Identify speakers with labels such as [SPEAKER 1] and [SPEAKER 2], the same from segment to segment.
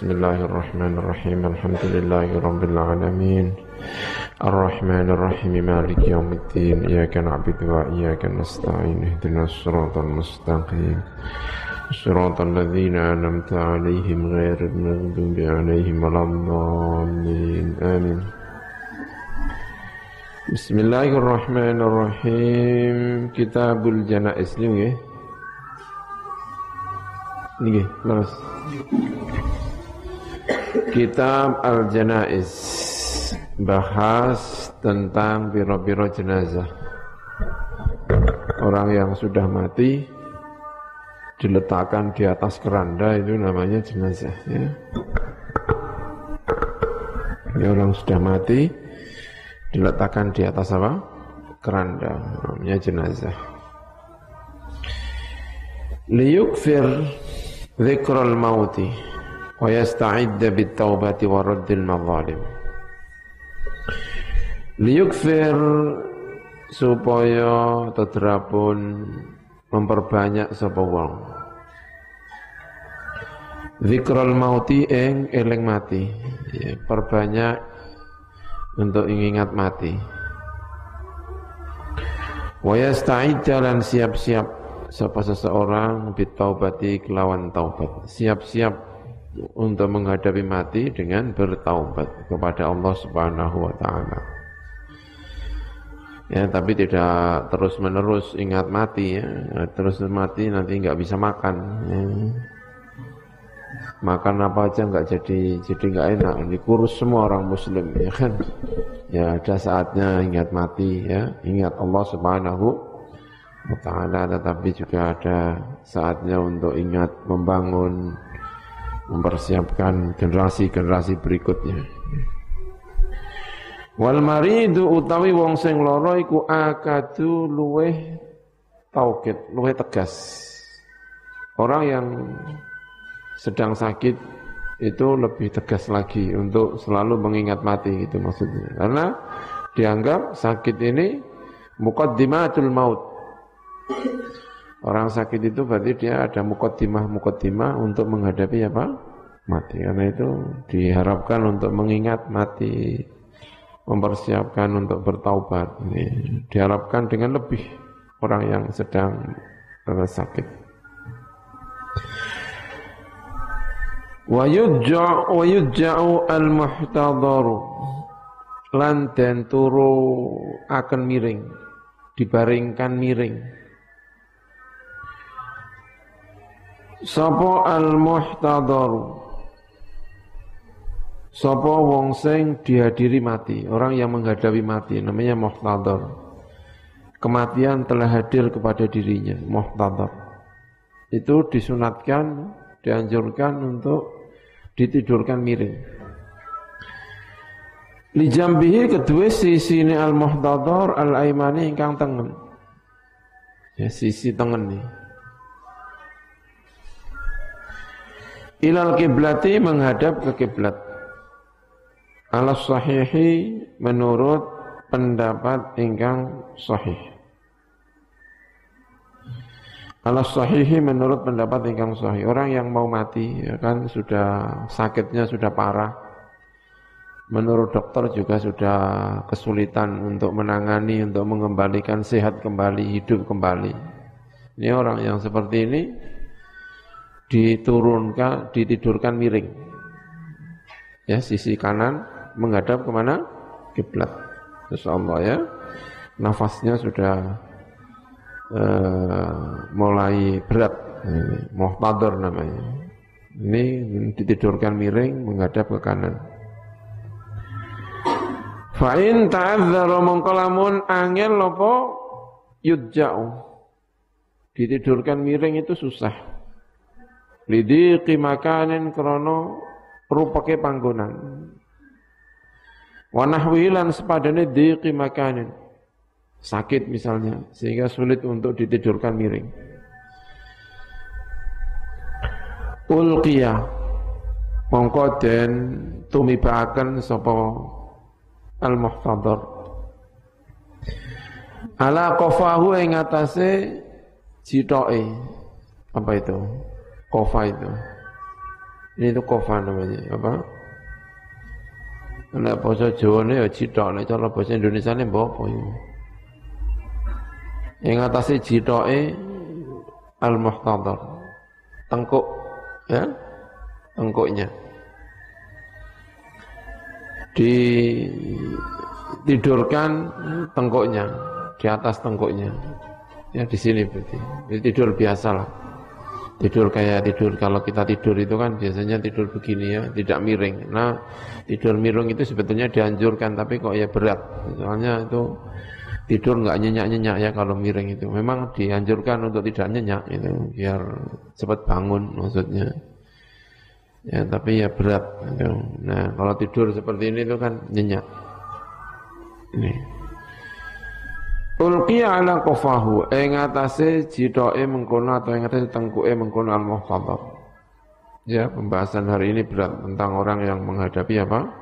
[SPEAKER 1] بسم الله الرحمن الرحيم الحمد لله رب العالمين الرحمن الرحيم مالك يوم الدين إياك نعبد وإياك نستعين اهدنا الصراط المستقيم صراط الذين أنعمت عليهم غير المغضوب عليهم ولا الضالين آمين بسم الله الرحمن الرحيم كتاب الجنائز ini nggih. Leres Kitab Al-Janaiz bahas tentang biro-biro jenazah. Orang yang sudah mati diletakkan di atas keranda itu namanya jenazah ya. Ini orang sudah mati diletakkan di atas apa? Keranda namanya jenazah. Liyukfir dzikral mauti wa yasta'idda bit taubati wa raddil liyukfir supaya tedrapun memperbanyak sapa wong. Zikral mauti ing eling mati. Ya, perbanyak untuk ingat mati. Wa yasta'idda lan siap-siap sapa seseorang bitaubati kelawan taubat. Siap-siap untuk menghadapi mati dengan bertaubat kepada Allah Subhanahu wa taala. Ya, tapi tidak terus-menerus ingat mati ya. Terus mati nanti nggak bisa makan. Ya. Makan apa aja nggak jadi jadi nggak enak. Dikurus semua orang muslim ya kan. Ya ada saatnya ingat mati ya, ingat Allah Subhanahu wa taala tetapi juga ada saatnya untuk ingat membangun mempersiapkan generasi-generasi berikutnya. Wal maridu utawi wong sing lara iku akadu luweh taukid, luweh tegas. Orang yang sedang sakit itu lebih tegas lagi untuk selalu mengingat mati itu maksudnya. Karena dianggap sakit ini muqaddimatul maut. Orang sakit itu berarti dia ada mukotimah-mukotimah untuk menghadapi apa? Mati. Karena itu diharapkan untuk mengingat mati, mempersiapkan untuk bertaubat. Ini diharapkan dengan lebih orang yang sedang sakit. Wa yudja'u al-muhtadaru lan den turu akan miring dibaringkan miring Sapa al-muhtadar Sapa wong sing dihadiri mati, orang yang menghadapi mati namanya muhtadar. Kematian telah hadir kepada dirinya, muhtadar. Itu disunatkan, dianjurkan untuk ditidurkan miring. Li jambihi kedua sisi ini al-muhtadar al-aimani ingkang tengen. Ya, sisi tengen nih. Ilal kiblati menghadap ke kiblat. Alas sahihi menurut pendapat ingkang sahih. Alas sahihi menurut pendapat ingkang sahih. Orang yang mau mati ya kan sudah sakitnya sudah parah. Menurut dokter juga sudah kesulitan untuk menangani, untuk mengembalikan sehat kembali, hidup kembali. Ini orang yang seperti ini diturunkan, ditidurkan miring. Ya, sisi kanan menghadap ke mana? Kiblat. Allah ya. Nafasnya sudah uh, mulai berat. Muhtadar namanya. Ini ditidurkan miring menghadap ke kanan. Fa'in ta'adzara mongkolamun angel lopo yudja'u. Ditidurkan miring itu susah lidhiqi makanin krana rupake panggonan wa nahwi lan sepadane dhiqi makanin. Sakit misalnya sehingga sulit untuk ditidurkan miring. Ulqiya mongko den tumibaken sapa al muhtadar ala qafahu ing atase jitoke. Apa itu? Kofa itu. Ini itu kofa namanya, apa? Nek bahasa Jawa ini ya cidok, nek cara bahasa Indonesia ini apa ya? Yang atasnya jidoke al-muhtadar. Tengkuk, ya? Tengkuknya. Ditidurkan tengkuknya, di atas tengkuknya. Ya di sini berarti. Ini tidur biasa lah. Tidur kayak tidur kalau kita tidur itu kan biasanya tidur begini ya, tidak miring. Nah, tidur miring itu sebetulnya dianjurkan tapi kok ya berat. Soalnya itu tidur nggak nyenyak-nyenyak ya kalau miring itu. Memang dianjurkan untuk tidak nyenyak itu biar cepat bangun maksudnya. Ya, tapi ya berat. Gitu. Nah, kalau tidur seperti ini itu kan nyenyak. Ini. Ulqiya ala qafahu ing atase jitoke mengkono atau ing atase tengkuke mengkono al muhtadar. Ya, pembahasan hari ini berat tentang orang yang menghadapi apa?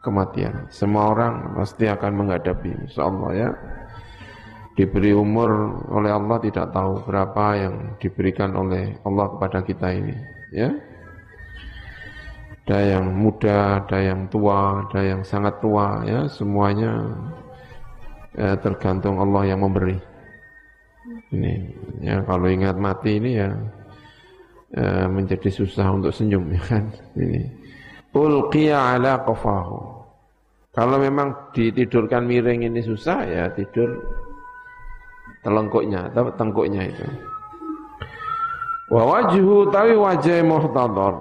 [SPEAKER 1] kematian. Semua orang pasti akan menghadapi insyaallah ya. Diberi umur oleh Allah tidak tahu berapa yang diberikan oleh Allah kepada kita ini, ya. Ada yang muda, ada yang tua, ada yang sangat tua, ya, semuanya ya, tergantung Allah yang memberi. Ini ya kalau ingat mati ini ya, ya menjadi susah untuk senyum ya kan. Ini ulqiya ala qafahu. Kalau memang ditidurkan miring ini susah ya tidur telengkuknya atau tengkuknya itu. Wa wajhu tawi wajah muhtadar.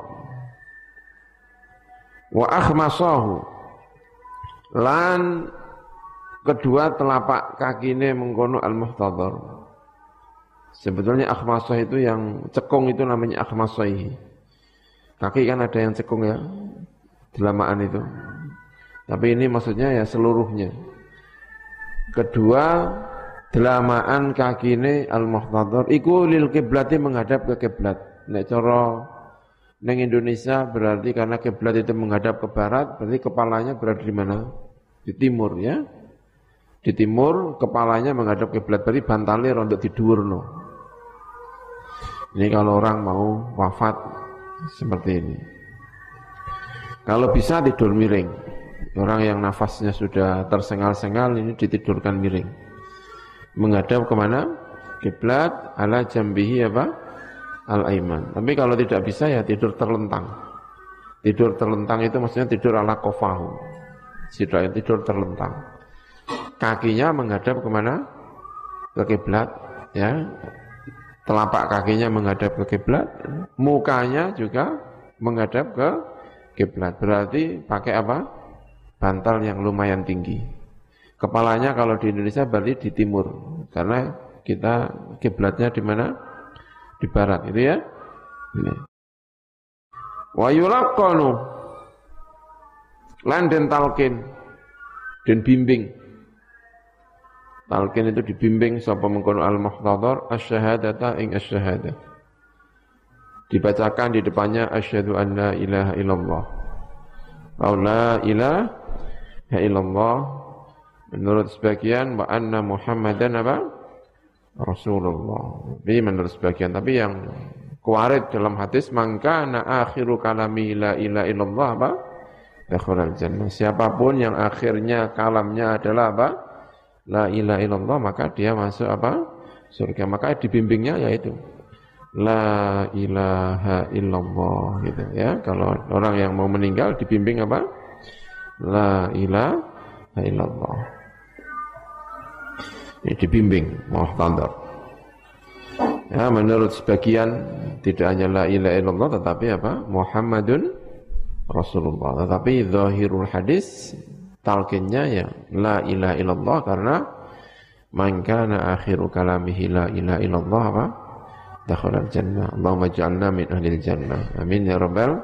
[SPEAKER 1] Wa akhmasahu. Lan Kedua telapak kakine mengkono al-muhtadar. Sebetulnya akhmasah itu yang cekung itu namanya akhmasai. Kaki kan ada yang cekung ya, delamaan itu. Tapi ini maksudnya ya seluruhnya. Kedua, delamaan kaki ini al-muhtadar iku lil kiblati menghadap ke kiblat. Nek cara neng Indonesia berarti karena kiblat itu menghadap ke barat, berarti kepalanya berada di mana? Di timur ya. Di timur kepalanya menghadap kiblat berarti bantalnya rontok di no. Ini kalau orang mau wafat seperti ini. Kalau bisa tidur miring. Orang yang nafasnya sudah tersengal-sengal ini ditidurkan miring. Menghadap ke mana? Kiblat ala jambihi apa? Al-aiman. Tapi kalau tidak bisa ya tidur terlentang. Tidur terlentang itu maksudnya tidur ala kofahu. Tidak tidur terlentang kakinya menghadap ke mana? Ke kiblat, ya. Telapak kakinya menghadap ke kiblat, mukanya juga menghadap ke kiblat. Berarti pakai apa? Bantal yang lumayan tinggi. Kepalanya kalau di Indonesia berarti di timur, karena kita kiblatnya di mana? Di barat, itu ya. Wa yulaqqanu lan den talkin den bimbing Talqin itu dibimbing sapa mengkono al-muhtadar asyhadata ing asyhadah. Dibacakan di depannya asyhadu an la ilaha illallah. Au la ilaha illallah menurut sebagian wa anna Muhammadan apa? Rasulullah. Ini menurut sebagian tapi yang kuarit dalam hadis maka na akhiru kalami la ilaha illallah apa? Dakhalal jannah. Siapa pun yang akhirnya kalamnya adalah apa? La ilaha illallah maka dia masuk apa? surga. Maka dibimbingnya yaitu la ilaha illallah gitu ya. Kalau orang yang mau meninggal dibimbing apa? La ilaha illallah. Ini dibimbing muhtadar. Ya, menurut sebagian tidak hanya la ilaha illallah tetapi apa? Muhammadun Rasulullah. Tetapi zahirul hadis talqinnya ya la ilaha illallah karena man kana akhiru kalamihi la ilaha illallah apa? Dakhala jannah. Allahumma ja'alna min ahli jannah. Amin ya rabbal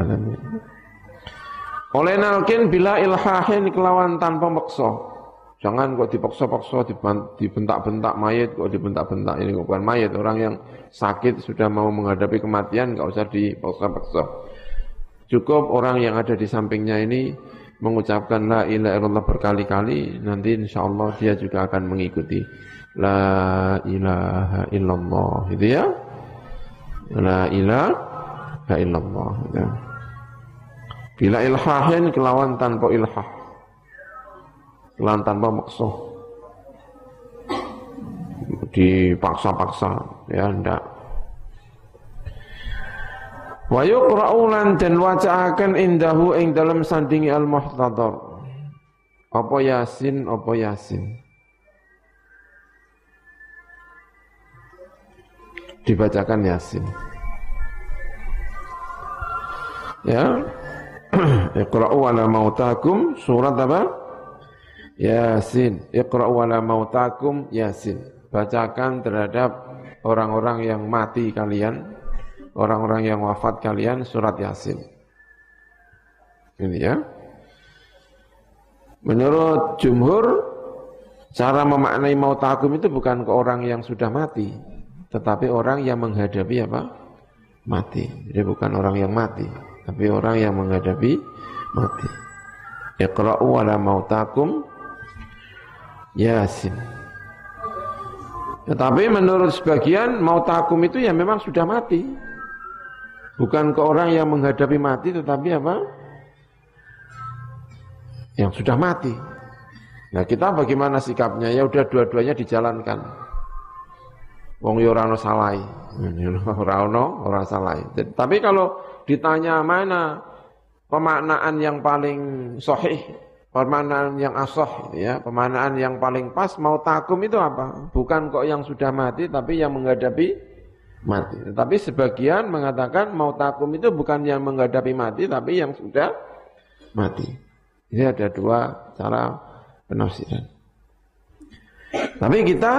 [SPEAKER 1] alamin. Oleh nalkin bila ilhahin kelawan tanpa maksa. Jangan kok dipaksa-paksa dibentak-bentak mayat kok dibentak-bentak ini kok bukan mayat orang yang sakit sudah mau menghadapi kematian nggak usah dipaksa-paksa. Cukup orang yang ada di sampingnya ini mengucapkan la ilaha illallah berkali-kali nanti insya Allah dia juga akan mengikuti la ilaha illallah itu ya la ilaha illallah. Ya. Bila ilhahin kelawan tanpa ilhah. Kelawan tanpa maksud. Dipaksa-paksa, ya ndak. Wa yuqra'u lan den wacaaken indahu ing dalam sandingi al-muhtadar. Apa Yasin, apa Yasin. Dibacakan Yasin. Ya. Iqra'u ala mautakum surat apa? Yasin. Iqra'u ala mautakum Yasin. Bacakan terhadap orang-orang yang mati kalian orang-orang yang wafat kalian surat Yasin. Ini ya. Menurut jumhur, cara memaknai maut takum itu bukan ke orang yang sudah mati, tetapi orang yang menghadapi apa? Mati. Jadi bukan orang yang mati, tapi orang yang menghadapi mati. Iqra'u ala mautakum Yasin. Tetapi menurut sebagian mautakum itu ya memang sudah mati. Bukan ke orang yang menghadapi mati tetapi apa? Yang sudah mati. Nah kita bagaimana sikapnya? Ya udah dua-duanya dijalankan. Wong yo salai. Ora ono ora salai. Tapi kalau ditanya mana pemaknaan yang paling sahih, pemaknaan yang asah ya, pemaknaan yang paling pas mau takum itu apa? Bukan kok yang sudah mati tapi yang menghadapi mati. Tetapi sebagian mengatakan mau takum itu bukan yang menghadapi mati, tapi yang sudah mati. Ini ada dua cara penafsiran. Tapi kita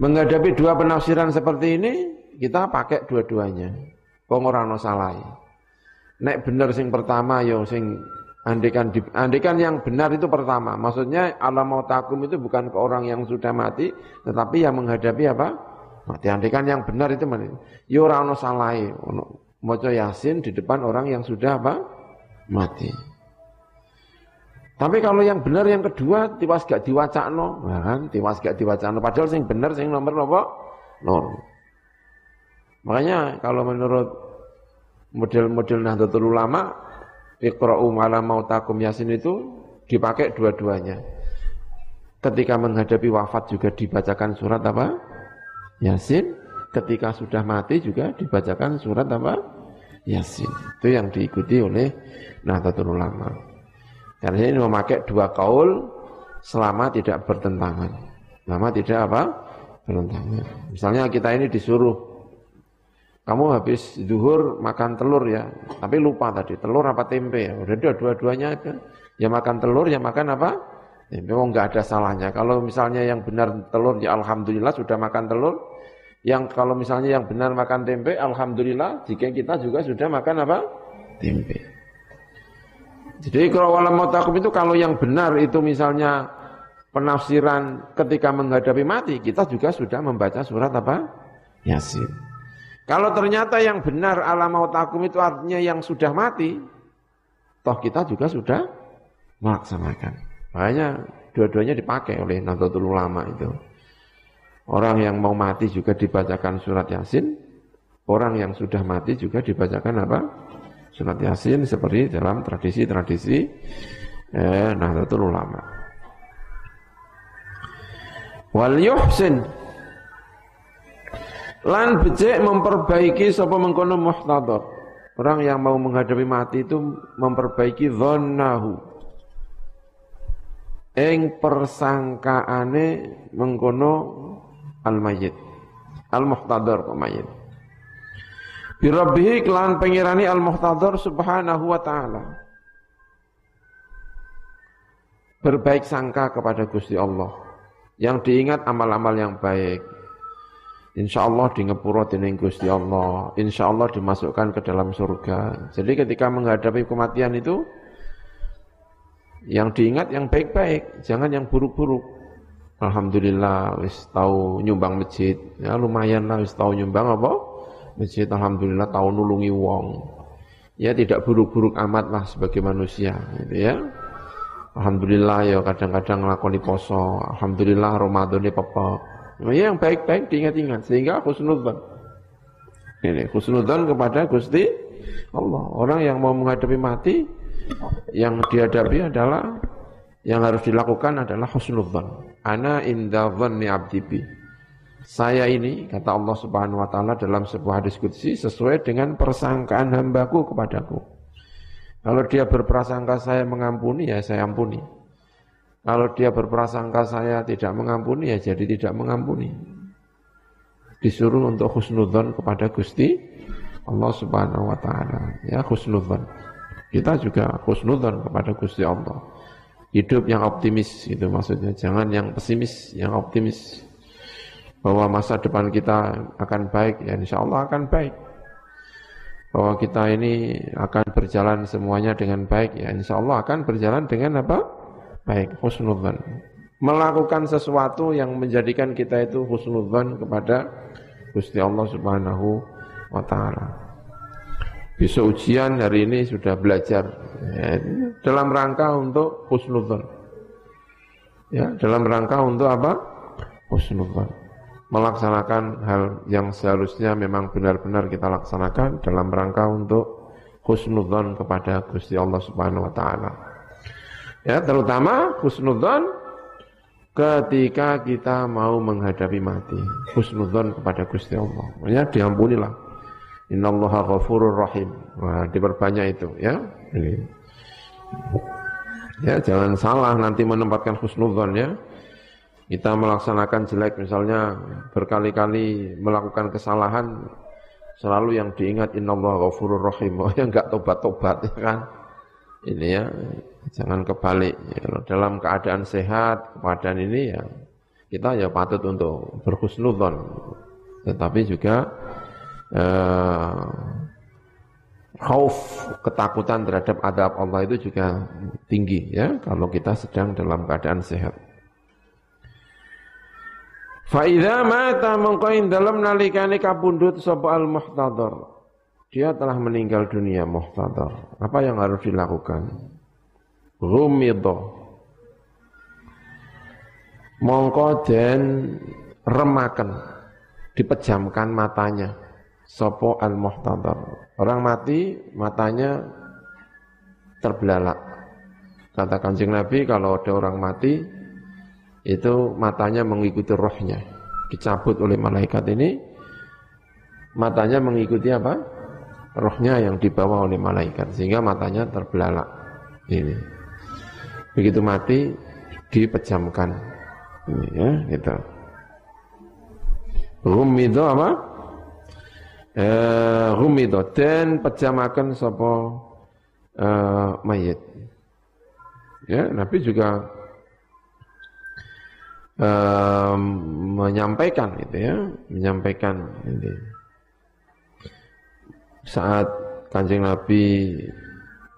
[SPEAKER 1] menghadapi dua penafsiran seperti ini, kita pakai dua-duanya. Pengorano salah. Nek bener sing pertama yo sing andikan di, andikan yang benar itu pertama. Maksudnya alam mau takum itu bukan ke orang yang sudah mati, tetapi yang menghadapi apa? Mati andikan yang benar itu mana? Yo ora ono salahe, Yasin di depan orang yang sudah apa? Mati. Tapi kalau yang benar yang kedua tiwas gak diwacakno, nah kan tiwas gak diwacakno padahal sing benar sing nomor apa? Nomor. Makanya kalau menurut model-model Nahdlatul Ulama Iqra'u mala mautakum Yasin itu dipakai dua-duanya. Ketika menghadapi wafat juga dibacakan surat apa? Yasin ketika sudah mati juga dibacakan surat apa? Yasin. Itu yang diikuti oleh Nahdlatul Ulama. Karena ini memakai dua kaul selama tidak bertentangan. Selama tidak apa? Bertentangan. Misalnya kita ini disuruh kamu habis zuhur makan telur ya, tapi lupa tadi telur apa tempe ya. Udah dua-duanya. Ya makan telur, ya makan apa? Ya, memang nggak ada salahnya. Kalau misalnya yang benar telur, ya alhamdulillah sudah makan telur. Yang kalau misalnya yang benar makan tempe, alhamdulillah. Jika kita juga sudah makan apa? Tempe. Jadi kalau walam takum itu kalau yang benar itu misalnya penafsiran ketika menghadapi mati, kita juga sudah membaca surat apa? Yasin. Kalau ternyata yang benar alam takum itu artinya yang sudah mati, toh kita juga sudah melaksanakan. Makanya dua-duanya dipakai oleh Nahdlatul Ulama itu. Orang yang mau mati juga dibacakan surat Yasin, orang yang sudah mati juga dibacakan apa? Surat Yasin seperti dalam tradisi-tradisi eh, Nahdlatul Ulama. Wal yuhsin lan becek memperbaiki sapa mengkono muhtadar. Orang yang mau menghadapi mati itu memperbaiki dhannahu ing persangkaane mengkono al mayyit al muhtadar kok mayit bi rabbih kelan pengirani al muhtadar subhanahu wa taala. Berbaik sangka kepada Gusti Allah. Yang diingat amal-amal yang baik. Insya Allah di dening Gusti Allah. Insya Allah dimasukkan ke dalam surga. Jadi ketika menghadapi kematian itu yang diingat yang baik-baik, jangan yang buruk-buruk. Alhamdulillah wis tahu nyumbang masjid. Ya lumayan lah wis tahu nyumbang apa? Masjid alhamdulillah tahu nulungi wong. Ya tidak buruk-buruk amat lah sebagai manusia gitu ya. Alhamdulillah ya kadang-kadang ngelakoni poso. Alhamdulillah Ramadan ini pepek. Ya yang baik-baik diingat-ingat sehingga khusnudzan. Ini khusnudzan kepada Gusti Allah. Orang yang mau menghadapi mati, yang dihadapi adalah yang harus dilakukan adalah husnudzan. Ana inda dhanni abdi bi. Saya ini, kata Allah subhanahu wa ta'ala dalam sebuah hadis kudsi, sesuai dengan persangkaan hambaku kepadaku. Kalau dia berprasangka saya mengampuni, ya saya ampuni. Kalau dia berprasangka saya tidak mengampuni, ya jadi tidak mengampuni. Disuruh untuk husnudzon kepada Gusti Allah Subhanahu wa taala. Ya husnudzon. Kita juga husnudzon kepada Gusti Allah. Hidup yang optimis itu maksudnya, jangan yang pesimis, yang optimis. Bahwa masa depan kita akan baik, ya insya Allah akan baik. Bahwa kita ini akan berjalan semuanya dengan baik, ya insya Allah akan berjalan dengan apa? Baik, husnudzan. Melakukan sesuatu yang menjadikan kita itu husnudzan kepada Gusti Allah Subhanahu wa taala. Besok ujian hari ini sudah belajar ya, dalam rangka untuk husnudzan. Ya, dalam rangka untuk apa? Husnudzan. Melaksanakan hal yang seharusnya memang benar-benar kita laksanakan dalam rangka untuk husnudzan kepada Gusti Allah Subhanahu wa taala. Ya, terutama husnudzon ketika kita mau menghadapi mati. Husnudzon kepada Gusti Allah. Ya, diampunilah. Innallaha ghafurur rahim. Nah, diperbanyak itu ya. Ini. Ya, jangan salah nanti menempatkan husnudzon ya. Kita melaksanakan jelek misalnya berkali-kali melakukan kesalahan selalu yang diingat innallaha ghafurur rahim. Oh, ya enggak tobat-tobat ya kan. Ini ya Jangan kebalik. Ya, dalam keadaan sehat, keadaan ini ya kita ya patut untuk berhusnudzon. Tetapi juga eh, khauf, ketakutan terhadap adab Allah itu juga tinggi ya kalau kita sedang dalam keadaan sehat. Fa'idha mata mengkoin dalam nalikani kabundut sapa al muhtadar. Dia telah meninggal dunia muhtadar. Apa yang harus dilakukan? rumidho mongko den remaken dipejamkan matanya sopo al muhtadar orang mati matanya terbelalak. Kata kanjeng Nabi kalau ada orang mati itu matanya mengikuti rohnya. Dicabut oleh malaikat ini matanya mengikuti apa? Rohnya yang dibawa oleh malaikat sehingga matanya terbelalak. Ini. Begitu mati dipejamkan. Ini ya gitu. Rumido apa eh, rumido dan pejamakan sopo eh, mayit. Ya Nabi juga eh, menyampaikan itu ya menyampaikan ini. Saat kanjeng Nabi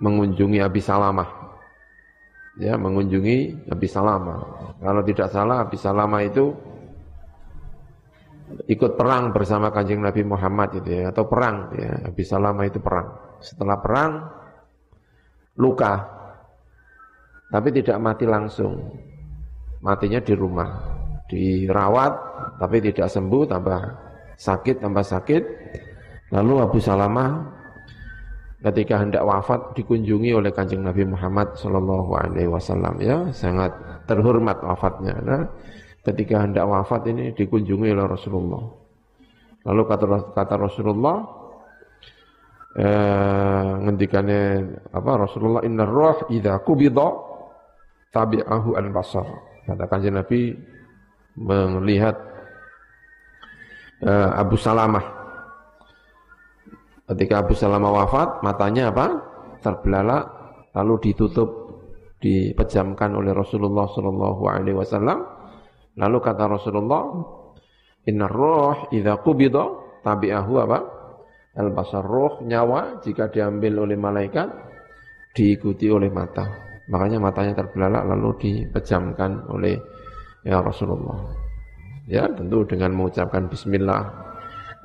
[SPEAKER 1] mengunjungi Abi Salamah. Ya mengunjungi Nabi Salama. Kalau tidak salah Nabi Salama itu ikut perang bersama kanjeng Nabi Muhammad itu ya atau perang ya Nabi Salama itu perang. Setelah perang luka tapi tidak mati langsung. Matinya di rumah, dirawat tapi tidak sembuh tambah sakit tambah sakit. Lalu Abu Salamah ketika hendak wafat dikunjungi oleh kanjeng Nabi Muhammad Shallallahu Alaihi Wasallam ya sangat terhormat wafatnya. Nah, ketika hendak wafat ini dikunjungi oleh Rasulullah. Lalu kata kata Rasulullah eh, ngendikannya apa Rasulullah inna roh idza kubida tabi'ahu al basar. Kata kanjeng Nabi melihat eh, Abu Salamah Ketika Abu Salamah wafat, matanya apa? Terbelalak, lalu ditutup, dipejamkan oleh Rasulullah Shallallahu Alaihi Wasallam. Lalu kata Rasulullah, Inna roh idha kubido tabi'ahu apa? Al basar roh nyawa jika diambil oleh malaikat diikuti oleh mata. Makanya matanya terbelalak lalu dipejamkan oleh ya Rasulullah. Ya tentu dengan mengucapkan Bismillah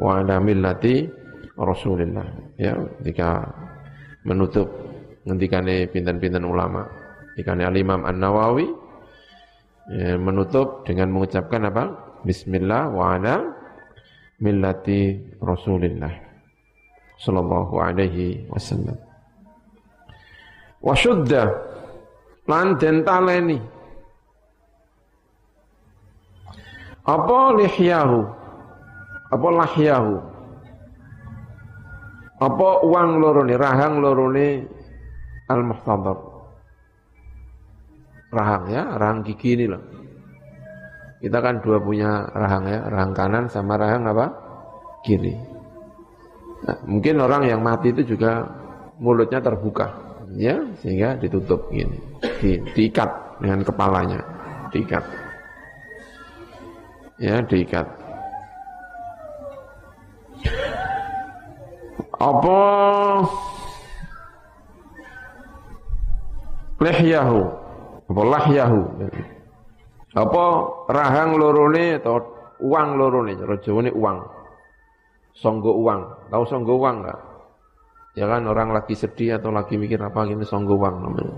[SPEAKER 1] wa ala millati Rasulullah ya ketika menutup ngendikane pinten-pinten ulama dikane Al-Imam An-Nawawi ya, menutup dengan mengucapkan apa? Bismillah wa ala millati Rasulillah sallallahu alaihi wasallam. Wa syudda lan den taleni. Apa lihyahu? Apa lahyahu? Apa uang lorone rahang lorone al muhtadar rahang ya rahang gigi ini loh. Kita kan dua punya rahang ya rahang kanan sama rahang apa? Kiri. Nah, mungkin orang yang mati itu juga mulutnya terbuka ya sehingga ditutup gini. Di, diikat dengan kepalanya diikat. Ya diikat. Apa? Lehyahu apa lahyahu apa rahang lorone atau uang lorone cara Jawa uang. Songgo uang. Tahu songgo uang enggak ya kan orang lagi sedih atau lagi mikir apa gini songgo uang namanya.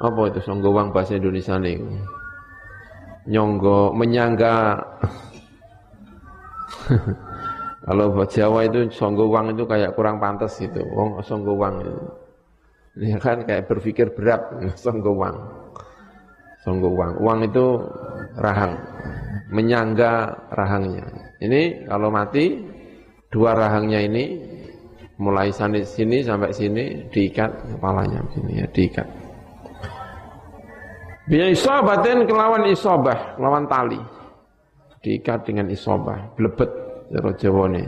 [SPEAKER 1] Apa itu songgo uang bahasa Indonesia nih? Nyonggo menyangga. Kalau Jawa itu songgo uang itu kayak kurang pantas gitu. Wong songgo uang itu ya kan kayak berpikir berat songgo uang. Songgo uang. Uang itu rahang. Menyangga rahangnya. Ini kalau mati dua rahangnya ini mulai sini sini sampai sini diikat kepalanya begini ya diikat. Biya isobatin kelawan isobah, kelawan tali. Diikat dengan isobah, blebet, cara Jawa ini.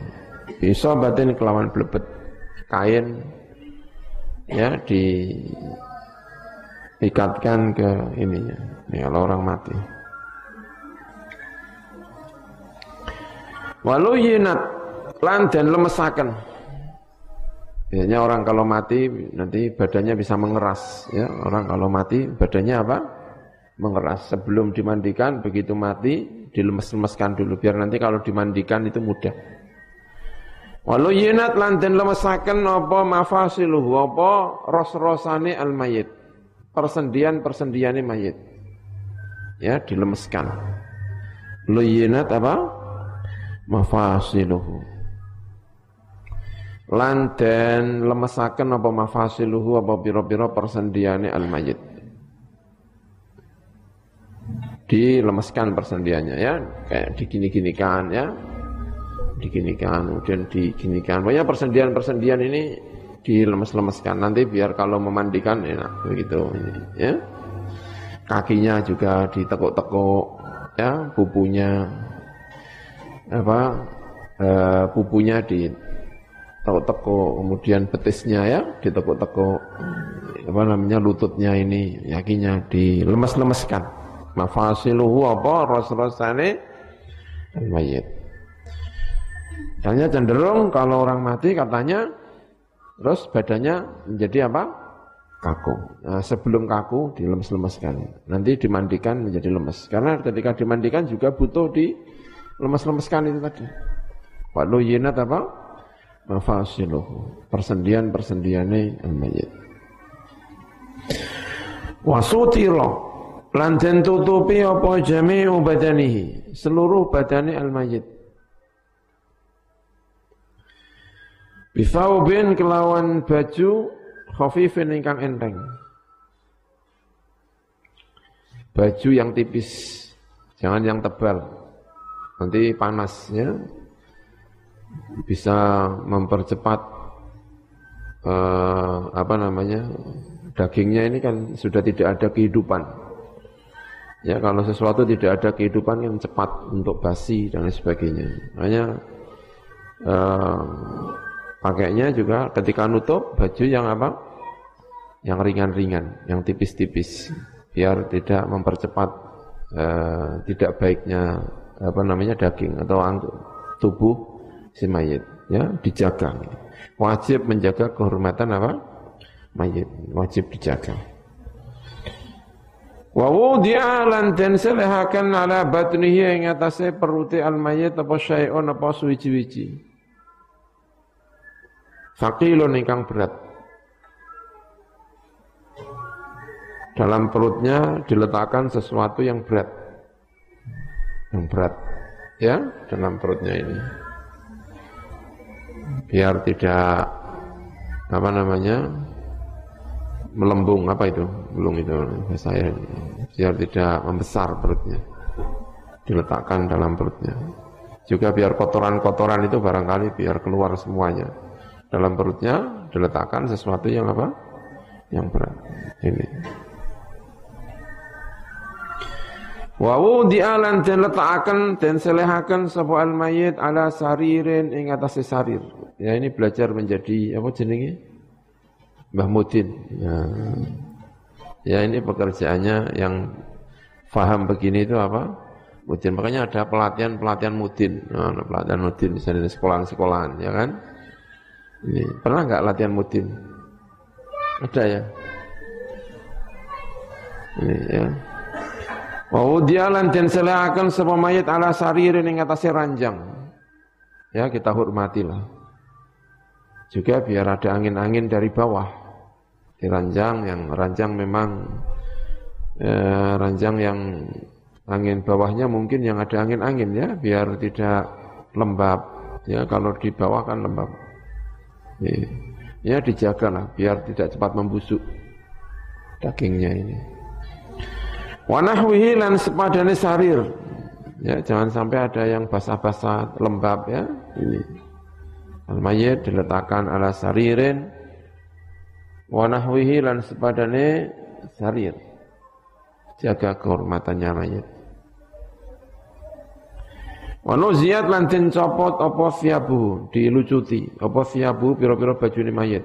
[SPEAKER 1] Kelawan blebet, kain, ya di ikatkan ke ininya. Ini kalau orang mati. Walau yinat lan dan lemesakan. Biasanya orang kalau mati nanti badannya bisa mengeras ya. Orang kalau mati badannya apa? Mengeras. Sebelum dimandikan begitu mati dilemes-lemeskan dulu biar nanti kalau dimandikan itu mudah. Walau yinat lan den lemesaken apa mafasiluhu apa ros-rosane al mayit. Persendian-persendiane mayit. Ya, dilemeskan. Luyinat apa? Mafasiluhu. Lan den lemesaken apa mafasiluhu apa pira-pira persendiane al mayit. Dilemeskan persendiannya ya, kayak digini-ginikan ya, diginikan, kemudian diginikan. Pokoknya persendian-persendian ini dilemes-lemeskan. Nanti biar kalau memandikan enak begitu. Ya. Kakinya juga ditekuk-tekuk, ya, pupunya apa e, pupunya ditekuk-tekuk, kemudian betisnya ya ditekuk-tekuk, apa namanya lututnya ini, yakinya dilemes-lemeskan. Mafasiluhu apa ros-rosane mayit. Hanya cenderung kalau orang mati katanya terus badannya menjadi apa? Kaku. Nah, sebelum kaku dilemes-lemeskan. Nanti dimandikan menjadi lemes. Karena ketika dimandikan juga butuh di lemes-lemeskan itu tadi. Walau yinat apa? Mafasiluhu. Persendian-persendiane al-mayyit. Wasutiro. Lan tutupi apa jami'u badanihi. Seluruh badani al-mayyit. Bisaubin kelawan baju khafifin ingkang enteng. Baju yang tipis, jangan yang tebal. Nanti panasnya bisa mempercepat eh, apa namanya dagingnya ini kan sudah tidak ada kehidupan. Ya kalau sesuatu tidak ada kehidupan yang cepat untuk basi dan lain sebagainya. Makanya eh, Pakainya juga ketika nutup baju yang apa? Yang ringan-ringan, yang tipis-tipis, biar tidak mempercepat eh, tidak baiknya apa namanya daging atau tubuh si mayit. Ya, dijaga. Wajib menjaga kehormatan apa? Mayit, wajib dijaga. Wa wudi'a lan den selehaken ala batnihi ing atase peruti al mayit apa syai'un apa suwiji-wiji. Fakilun ingkang berat. Dalam perutnya diletakkan sesuatu yang berat. Yang berat. Ya, dalam perutnya ini. biar tidak apa namanya melembung apa itu belum itu saya biar tidak membesar perutnya diletakkan dalam perutnya juga biar kotoran-kotoran itu barangkali biar keluar semuanya dalam perutnya diletakkan sesuatu yang apa yang berat ini Wa wudi'alan dan letakkan dan selehakan sapa al mayit ala saririn ing atas sarir. Ya ini belajar menjadi apa jenenge? Mbah Mudin. Ya. ya ini pekerjaannya yang faham begini itu apa? Mudin. Makanya ada pelatihan-pelatihan Mudin. Nah, pelatihan Mudin di sana sekolahan-sekolahan, ya kan? Ini pernah nggak latihan Mudin? Ada ya? Ini ya. Wa wudialan dan selakan sebuah mayat ala saririn yang atasnya ranjang. Ya kita hormatilah. Juga biar ada angin-angin dari bawah. Di ranjang yang ranjang memang eh, ranjang yang angin bawahnya mungkin yang ada angin-angin ya biar tidak lembab ya kalau di bawah kan lembab ya, ya dijaga lah biar tidak cepat membusuk dagingnya ini Wanahwihi lan sepadane sarir. Ya, jangan sampai ada yang basah-basah lembab ya. Ini. Al-mayyit diletakkan ala saririn wanahwihi lan sepadane sarir. Jaga kehormatannya mayit. Wano ziyad lan den copot apa siabu dilucuti. Apa siabu pira-pira bajune mayit.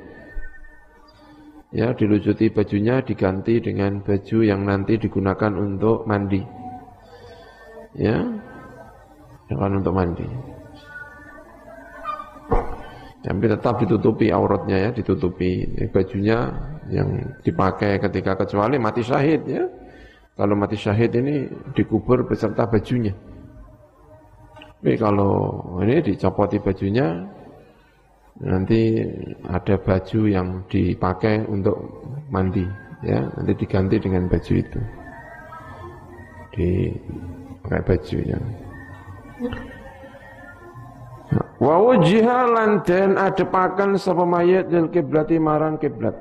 [SPEAKER 1] Ya dilucuti bajunya diganti dengan baju yang nanti digunakan untuk mandi. Ya dengan untuk mandi. Tapi tetap ditutupi auratnya ya ditutupi. Bajunya yang dipakai ketika kecuali mati syahid ya. Kalau mati syahid ini dikubur beserta bajunya tapi kalau ini dicopoti bajunya nanti ada baju yang dipakai untuk mandi ya. Nanti diganti dengan baju itu. Di pakai baju ya. Wa wujiha lan den adepaken sapa mayit lil kiblati marang kiblat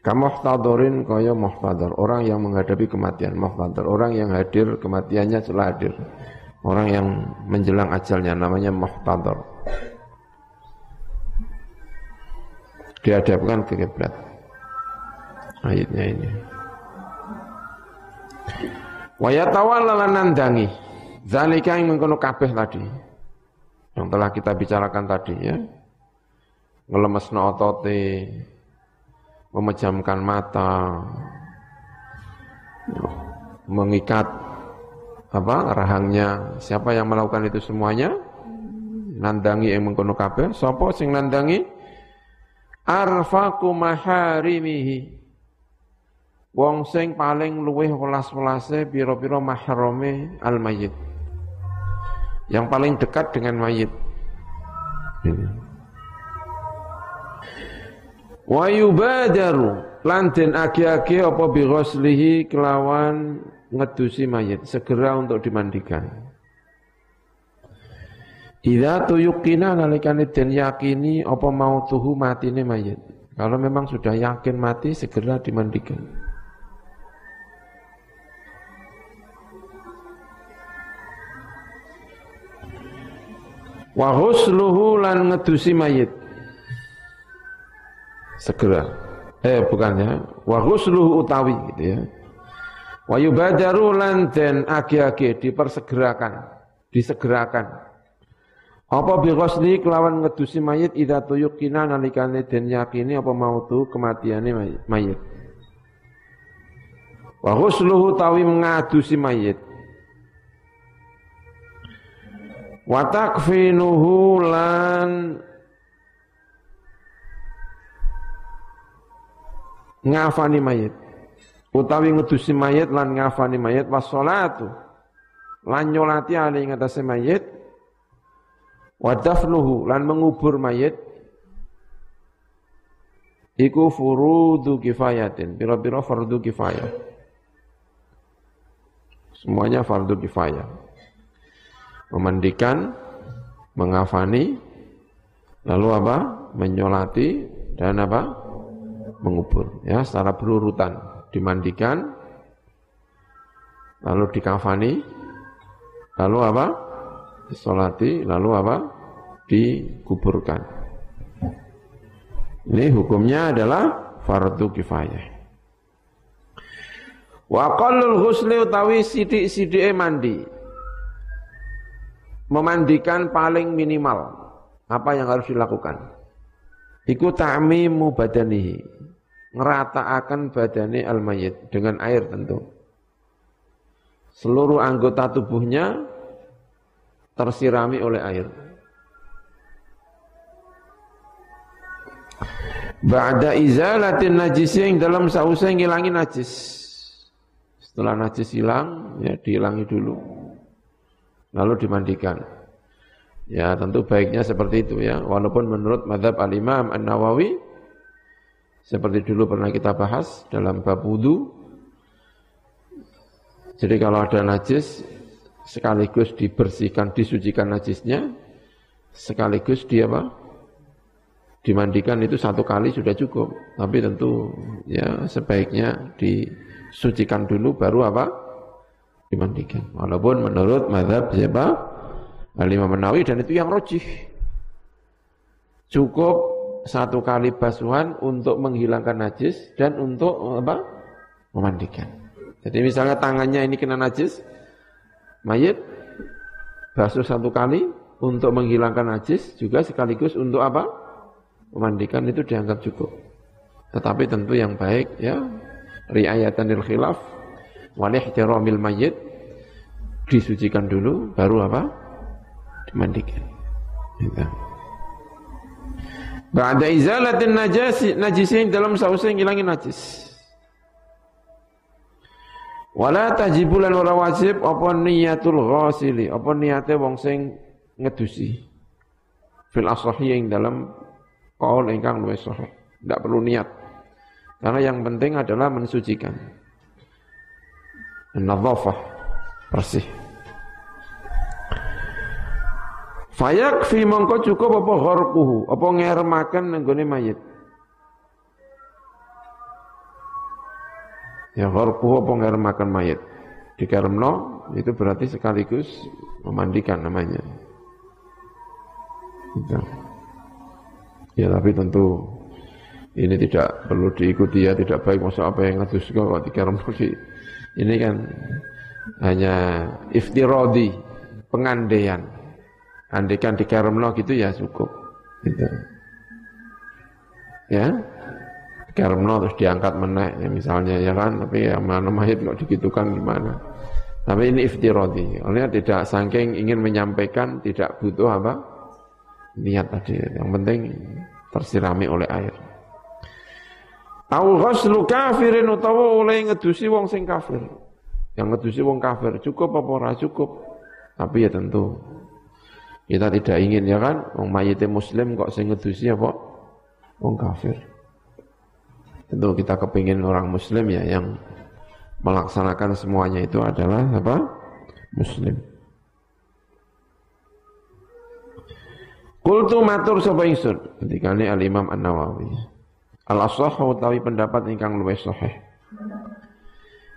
[SPEAKER 1] kamuhtadorin kaya muhtadar orang yang menghadapi kematian muhtadar orang yang hadir kematiannya setelah hadir Orang yang menjelang ajalnya namanya muhtadar. Dihadapkan ke kiblat. Ayatnya ini. Wa yatawalla nandangi. Zalika yang mengkono kabeh tadi. Yang telah kita bicarakan tadi ya. Ngelemesno otote, memejamkan mata, mengikat apa rahangnya. Siapa yang melakukan itu semuanya? Nandangi yang mengkono kabeh. Sapa sing nandangi? Arfaku maharimihi. Wong sing paling luweh welas-welase pira-pira mahrame al mayyit yang paling dekat dengan mayit wa yubadaru lan den agi-agi apa bi kelawan ngedusi mayit, segera untuk dimandikan. Idza tuyukina nalikane den yakini apa mau tuhu matine mayit. Kalau memang sudah yakin mati segera dimandikan. Wa husluhu lan ngedusi mayit. Segera. Eh bukan ya. Wa husluhu utawi gitu ya. Wa yubadaru lan den agi-agi dipersegerakan, disegerakan. Apa bi ghusli kelawan ngedusi mayit idza tuyukina nalikane den yakini apa mautu kematiane mayit. Wa ghusluhu tawi ngadusi mayit. Wa takfinuhu lan ngafani mayit. Utawi ngedusi mayit lan ngafani mayit wassalatu lan nyolati ali ngatasé mayit. Wa dafnuhu lan mengubur mayit. Iku furudu kifayatin. Pira-pira fardu kifayah. Semuanya fardu kifayah. Memandikan mengafani, lalu apa? Menyolati dan apa? Mengubur. Ya, secara berurutan. Dimandikan, lalu dikafani, lalu apa? Disolati, lalu apa? Dikuburkan. Ini hukumnya adalah fardu kifayah. Wa qallul ghusli utawi sidik-sidike mandi. Memandikan paling minimal. Apa yang harus dilakukan? Iku ta'mimu badanihi. Ngerataakan badani al-mayit dengan air tentu. Seluruh anggota tubuhnya tersirami oleh air. Ba'da izalatin najis yang dalam sausai ngilangi najis. Setelah najis hilang, ya dihilangi dulu. Lalu dimandikan. Ya tentu baiknya seperti itu ya. Walaupun menurut madhab al-imam an-nawawi, seperti dulu pernah kita bahas dalam bab wudhu. Jadi kalau ada najis, sekaligus dibersihkan, disucikan najisnya, sekaligus dia apa? dimandikan itu satu kali sudah cukup. Tapi tentu ya sebaiknya disucikan dulu baru apa? Dimandikan. Walaupun menurut madhab siapa? Alimah menawi dan itu yang rojih. Cukup satu kali basuhan untuk menghilangkan najis dan untuk apa? Memandikan. Jadi misalnya tangannya ini kena najis, mayit basuh satu kali untuk menghilangkan najis juga sekaligus untuk apa? memandikan itu dianggap cukup. Tetapi tentu yang baik ya riayatanil khilaf wal ihtiramil mayyit disucikan dulu baru apa? dimandikan. Gitu. Ba'da izalatin najasi najisin dalam sausnya ngilangin najis. Wala tajibulan ora wajib apa niyatul ghasili, apa niate wong sing ngedusi. Fil asahi yang dalam Kaul ingkang luwih sahih. Tidak perlu niat. Karena yang penting adalah mensucikan. Nadhafah bersih. Fayak fi mongko cukup apa gharquhu, apa ngermakan nenggone mayit. Ya gharquhu apa ngermakan mayit. Dikaremno itu berarti sekaligus memandikan namanya. Gitu. Ya tapi tentu ini tidak perlu diikuti ya, tidak baik masuk apa yang ngadus kok tiga rembuki. Ini kan hanya iftirodi, pengandaian. Andaikan di Karemno gitu ya cukup. Gitu. Ya, Karemno terus diangkat menaik ya misalnya ya kan, tapi ya mana mahit kok digitukan gimana. Tapi ini iftirodi, oleh tidak saking ingin menyampaikan, tidak butuh apa? Niat tadi, yang penting tersirami oleh air. Au kafirin utawa oleh ngedusi wong sing kafir. Yang ngedusi wong kafir cukup apa ora cukup? Tapi ya tentu kita tidak ingin ya kan wong mayite muslim kok sing ngedusi apa wong kafir. Tentu kita kepingin orang muslim ya yang melaksanakan semuanya itu adalah apa? Muslim. Kultu matur sapa ingsun ketika ini Al Imam An Nawawi. Al asahhu utawi pendapat ingkang luwih sahih.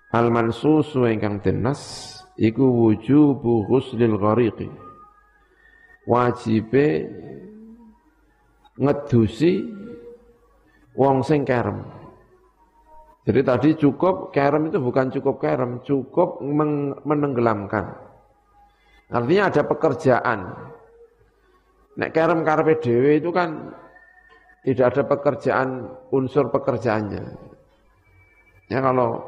[SPEAKER 1] Al mansusu ingkang tenas iku wujubu ghuslil ghariqi. Wajibe ngedusi wong sing kerem. Jadi tadi cukup kerem itu bukan cukup kerem, cukup menenggelamkan. Artinya ada pekerjaan Nek kerem karepe dhewe itu kan tidak ada pekerjaan unsur pekerjaannya. Ya kalau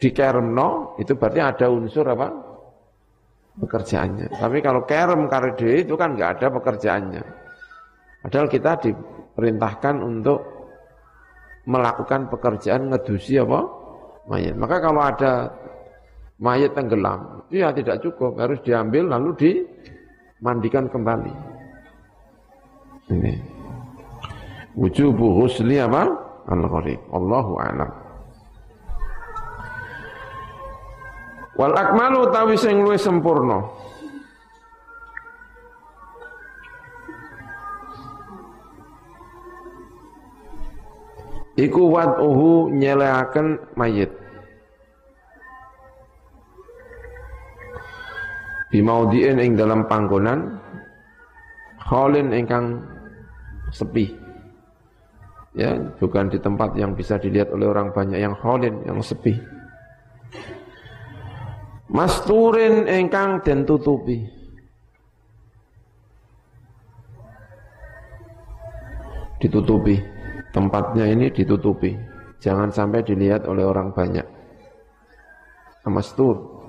[SPEAKER 1] di keremno itu berarti ada unsur apa? Pekerjaannya. Tapi kalau kerem kare dhewe itu kan nggak ada pekerjaannya. Padahal kita diperintahkan untuk melakukan pekerjaan ngedusi apa? mayat. Maka kalau ada mayat tenggelam, ya tidak cukup, harus diambil lalu dimandikan kembali. Ini. Wujubu ghusli apa? Al-gharib. Allahu a'lam. Wal akmalu tawi sing luwih sempurna. Iku wad'uhu nyelehaken mayit. bimaudien ing dalam panggonan kholin ingkang sepi ya bukan di tempat yang bisa dilihat oleh orang banyak yang kholin yang sepi masturin ingkang den tutupi. Ditutupi. Tempatnya ini ditutupi. Jangan sampai dilihat oleh orang banyak. Mastur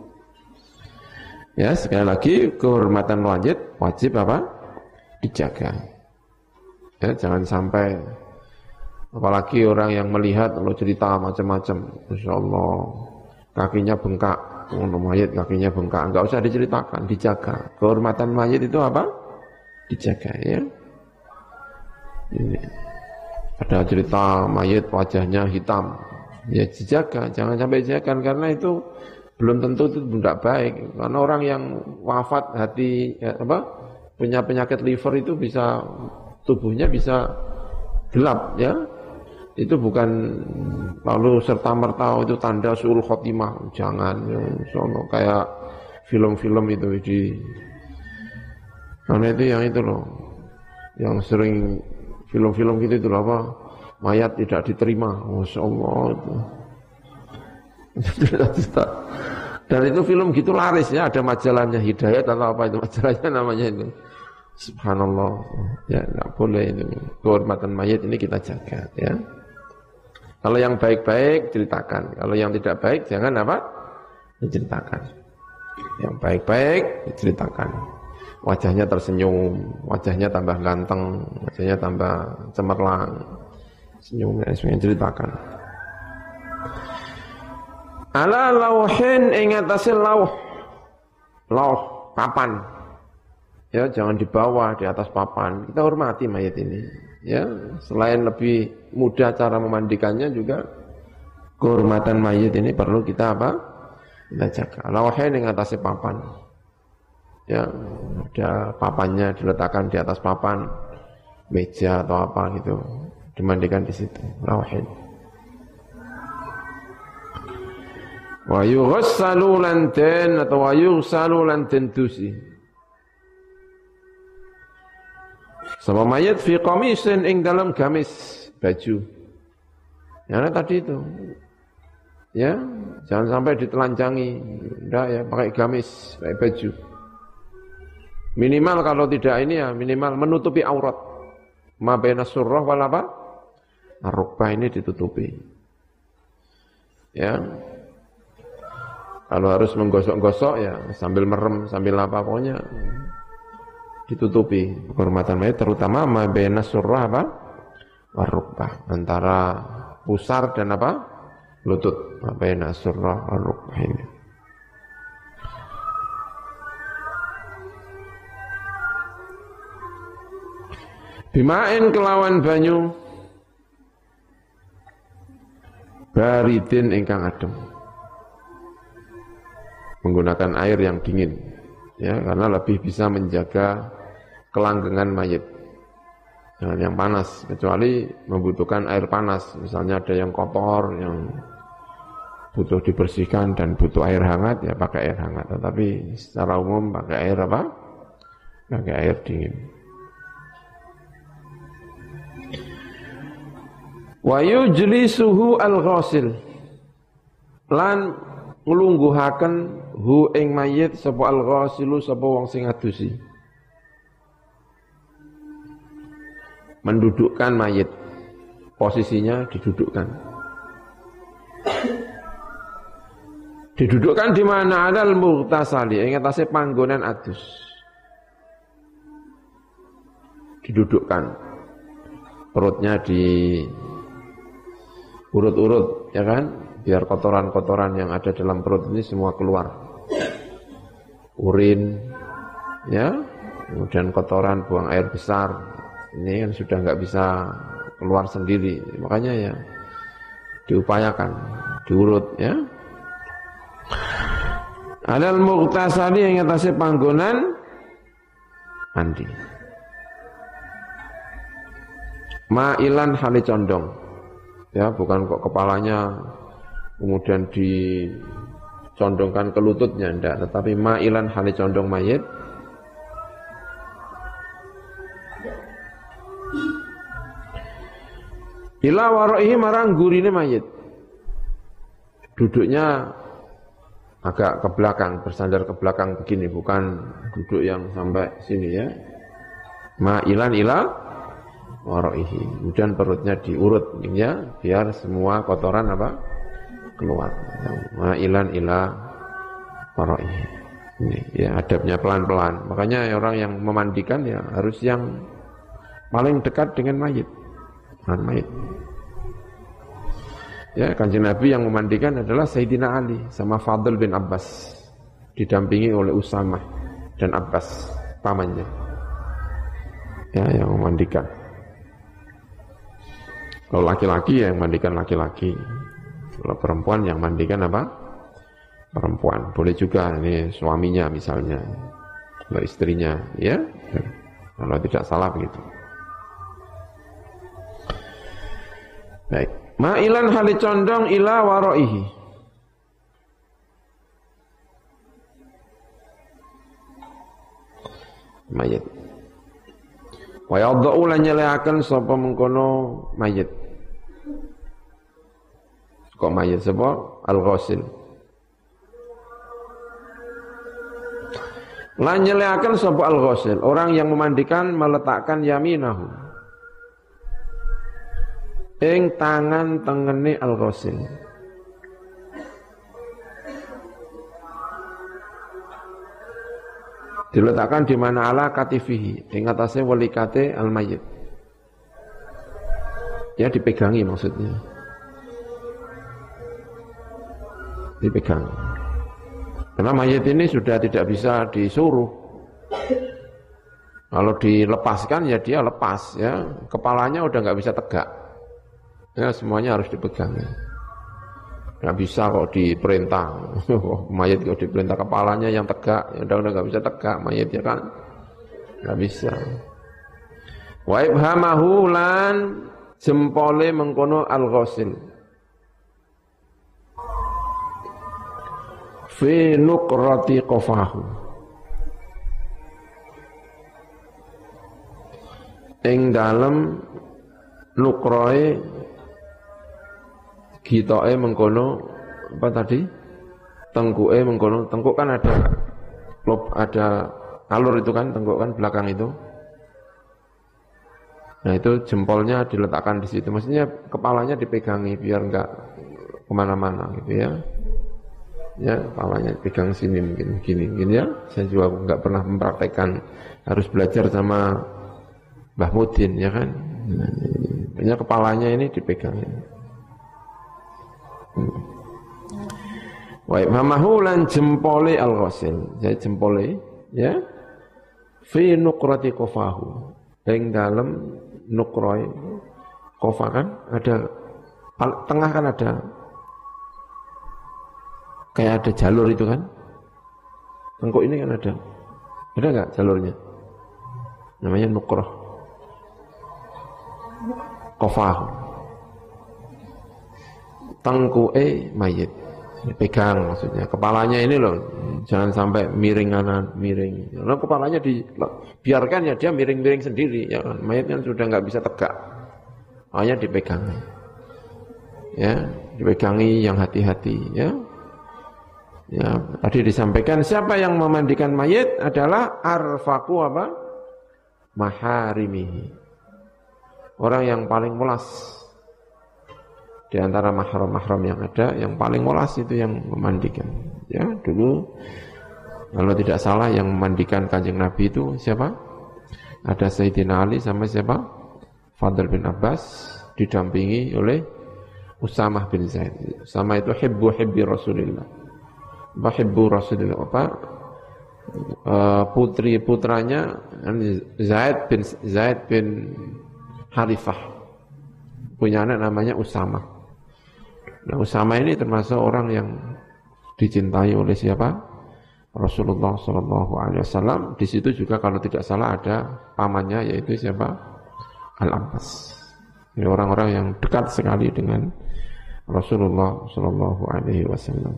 [SPEAKER 1] Ya, sekali lagi kehormatan wajib wajib apa? Dijaga. Ya, jangan sampai. Apalagi orang yang melihat kalau cerita macam-macam, Masya Allah. Kakinya bengkak, untuk mayat kakinya bengkak, enggak usah diceritakan, dijaga. Kehormatan mayat itu apa? Dijaga ya. Ini. Ada cerita mayat wajahnya hitam, ya dijaga, jangan sampai dijaga karena itu belum tentu itu tidak baik karena orang yang wafat hati ya, apa punya penyakit liver itu bisa tubuhnya bisa gelap ya itu bukan lalu serta merta itu tanda sul khotimah jangan ya, sono kayak film-film itu di karena itu yang itu loh yang sering film-film gitu itu apa mayat tidak diterima masya itu Dan itu film gitu laris ya, ada majalahnya Hidayat atau apa itu majalahnya namanya itu. Subhanallah. Ya, enggak boleh itu. Kehormatan mayat ini kita jaga ya. Kalau yang baik-baik ceritakan, kalau yang tidak baik jangan apa? Diceritakan. Yang baik-baik diceritakan. Wajahnya tersenyum, wajahnya tambah ganteng, wajahnya tambah cemerlang. Senyumnya semuanya ceritakan. Ala lauhin ing atase lauh. Lauh papan. Ya, jangan di bawah, di atas papan. Kita hormati mayat ini. Ya, selain lebih mudah cara memandikannya juga kehormatan mayat ini perlu kita apa? Kita jaga. Lauhin ing atase papan. Ya, ada papannya diletakkan di atas papan, meja atau apa gitu, dimandikan di situ. Lauhin. wa yughassalu atau wa lanten tusi sama mayat fi qamisin ing dalam gamis baju. Ya tadi itu. Ya jangan sampai ditelanjangi. Enggak ya pakai gamis pakai baju. Minimal kalau tidak ini ya minimal menutupi aurat. Ma baina surrah wal apa? Ini ditutupi. Ya. Kalau harus menggosok-gosok ya sambil merem, sambil apa pokoknya ditutupi kehormatan mayat terutama mabena surah apa? warukbah antara pusar dan apa? lutut mabena surah warukbah ini. Bimain kelawan banyu baridin ingkang adem menggunakan air yang dingin ya karena lebih bisa menjaga kelanggengan mayit. Jangan yang panas kecuali membutuhkan air panas. Misalnya ada yang kotor yang butuh dibersihkan dan butuh air hangat ya pakai air hangat. Tetapi secara umum pakai air apa? Pakai air dingin. Wa yujlisuhu al-ghasil. Lan nglungguhaken hu ing mayit sapa al-ghasilu sapa wong sing ngadusi. Mendudukkan mayit. Posisinya didudukkan. Didudukkan di mana ada al-mughtasali ing atase panggonan adus. Didudukkan. Perutnya di urut-urut ya kan biar kotoran-kotoran yang ada dalam perut ini semua keluar. Urin, ya, kemudian kotoran, buang air besar, ini kan sudah nggak bisa keluar sendiri, makanya ya diupayakan, diurut, ya. Adal muktasali yang atasnya panggonan mandi. Ma'ilan hali condong. Ya, bukan kok kepalanya kemudian dicondongkan ke lututnya enggak, tetapi ma'ilan hali condong mayit Ila waro'ihi marang gurine mayit. Duduknya agak ke belakang, bersandar ke belakang begini, bukan duduk yang sampai sini ya. Ma'ilan ila waro'ihi. Kemudian perutnya diurut ya, biar semua kotoran apa? Keluar. Ma'ilan ila waro'ihi. Ini ya adabnya pelan-pelan. Makanya orang yang memandikan ya harus yang paling dekat dengan mayit. Dengan mayit. Ya, kanjeng Nabi yang memandikan adalah Sayyidina Ali sama Fadl bin Abbas didampingi oleh Usama dan Abbas pamannya. Ya, yang memandikan. Kalau laki-laki ya yang mandikan laki-laki. Kalau perempuan yang mandikan apa? Perempuan. Boleh juga ini suaminya misalnya. Kalau istrinya, ya. Kalau tidak salah begitu. Baik. Ma'ilan hali condong ila waro'ihi. Mayat. Wa yadha'u lan sapa mengkono mayat. Kok mayat sapa? Al-ghasil. Lan nyelehaken sapa al-ghasil, orang yang memandikan meletakkan yaminahu. Ing tangan tengene al-ghasil. Diletakkan di mana ala katifihi ing atase walikate al-mayyit ya dipegangi maksudnya dipegang karena mayat ini sudah tidak bisa disuruh kalau dilepaskan ya dia lepas ya kepalanya udah nggak bisa tegak Ya semuanya harus dipegang. Ya. Nggak bisa kok diperintah. mayat kok diperintah kepalanya yang tegak, ya udah udah nggak bisa tegak mayat ya kan. Nggak bisa. Wa ibhamahu lan jempole mengkono al-ghasil. Fi nukrati qafahu. Ing dalem nukroe gitoke mengkono apa tadi? Tengkuke mengkono, tengkuk kan ada lob ada alur itu kan tengkuk kan belakang itu. Nah itu jempolnya diletakkan di situ. Maksudnya kepalanya dipegangi biar enggak ke mana-mana gitu ya. Ya kepalanya pegang sini mungkin gini gini ya. Saya juga enggak pernah mempraktekkan harus belajar sama Mbah Mudin ya kan. Nah, kepalanya ini dipegang. Wa imamahu lan jempole al-ghasil. Jadi jempole ya fi nuqrati qafahu. Ing dalem nukroi kofa kan ada tengah kan ada kayak ada jalur itu kan. Tengkuk ini kan ada. Ada enggak jalurnya? Namanya nukroh. Kofahu tengkuke mayit. Pegang maksudnya. Kepalanya ini loh, jangan sampai miring kanan, miring. Karena kepalanya dibiarkan ya dia miring-miring sendiri. Ya? Mayitnya sudah nggak bisa tegak. Hanya dipegang. Ya, dipegangi yang hati-hati. Ya, Ya, tadi disampaikan siapa yang memandikan mayit adalah arfaku apa? Maharimihi. Orang yang paling mulas di antara mahram-mahram yang ada yang paling molas itu yang memandikan. Ya dulu kalau tidak salah yang memandikan kanjeng Nabi itu siapa? Ada Sayyidina Ali sama siapa? Fadl bin Abbas didampingi oleh Usamah bin Zaid. Sama itu hibbu hibbi Rasulillah apa hibbu Rasulillah apa uh, putri putranya Zaid bin Zaid bin Harifah punya anak namanya Usamah Nah Usama ini termasuk orang yang dicintai oleh siapa? Rasulullah Shallallahu Alaihi Wasallam. Di situ juga kalau tidak salah ada pamannya yaitu siapa? Al Abbas. Ini orang-orang yang dekat sekali dengan Rasulullah sallallahu alaihi wasallam.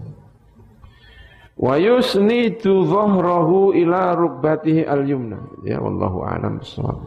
[SPEAKER 1] Wa yusnidu dhahrahu ila rukbatihi al-yumna. Ya wallahu a'lam bissawab.